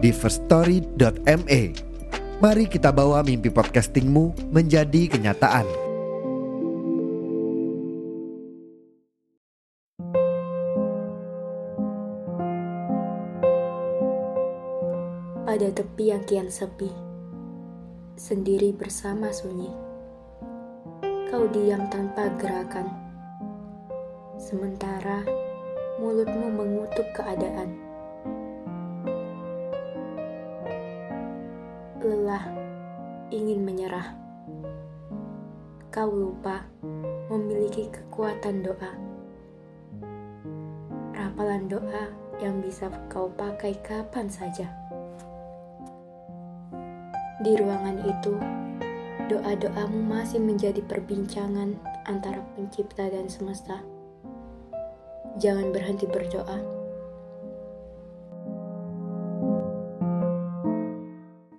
di firststory.me. Mari kita bawa mimpi podcastingmu menjadi kenyataan. Pada tepi yang kian sepi, sendiri bersama sunyi, kau diam tanpa gerakan. Sementara mulutmu mengutuk keadaan. Lelah, ingin menyerah. Kau lupa memiliki kekuatan doa. Rapalan doa yang bisa kau pakai kapan saja. Di ruangan itu, doa-doamu masih menjadi perbincangan antara pencipta dan semesta. Jangan berhenti berdoa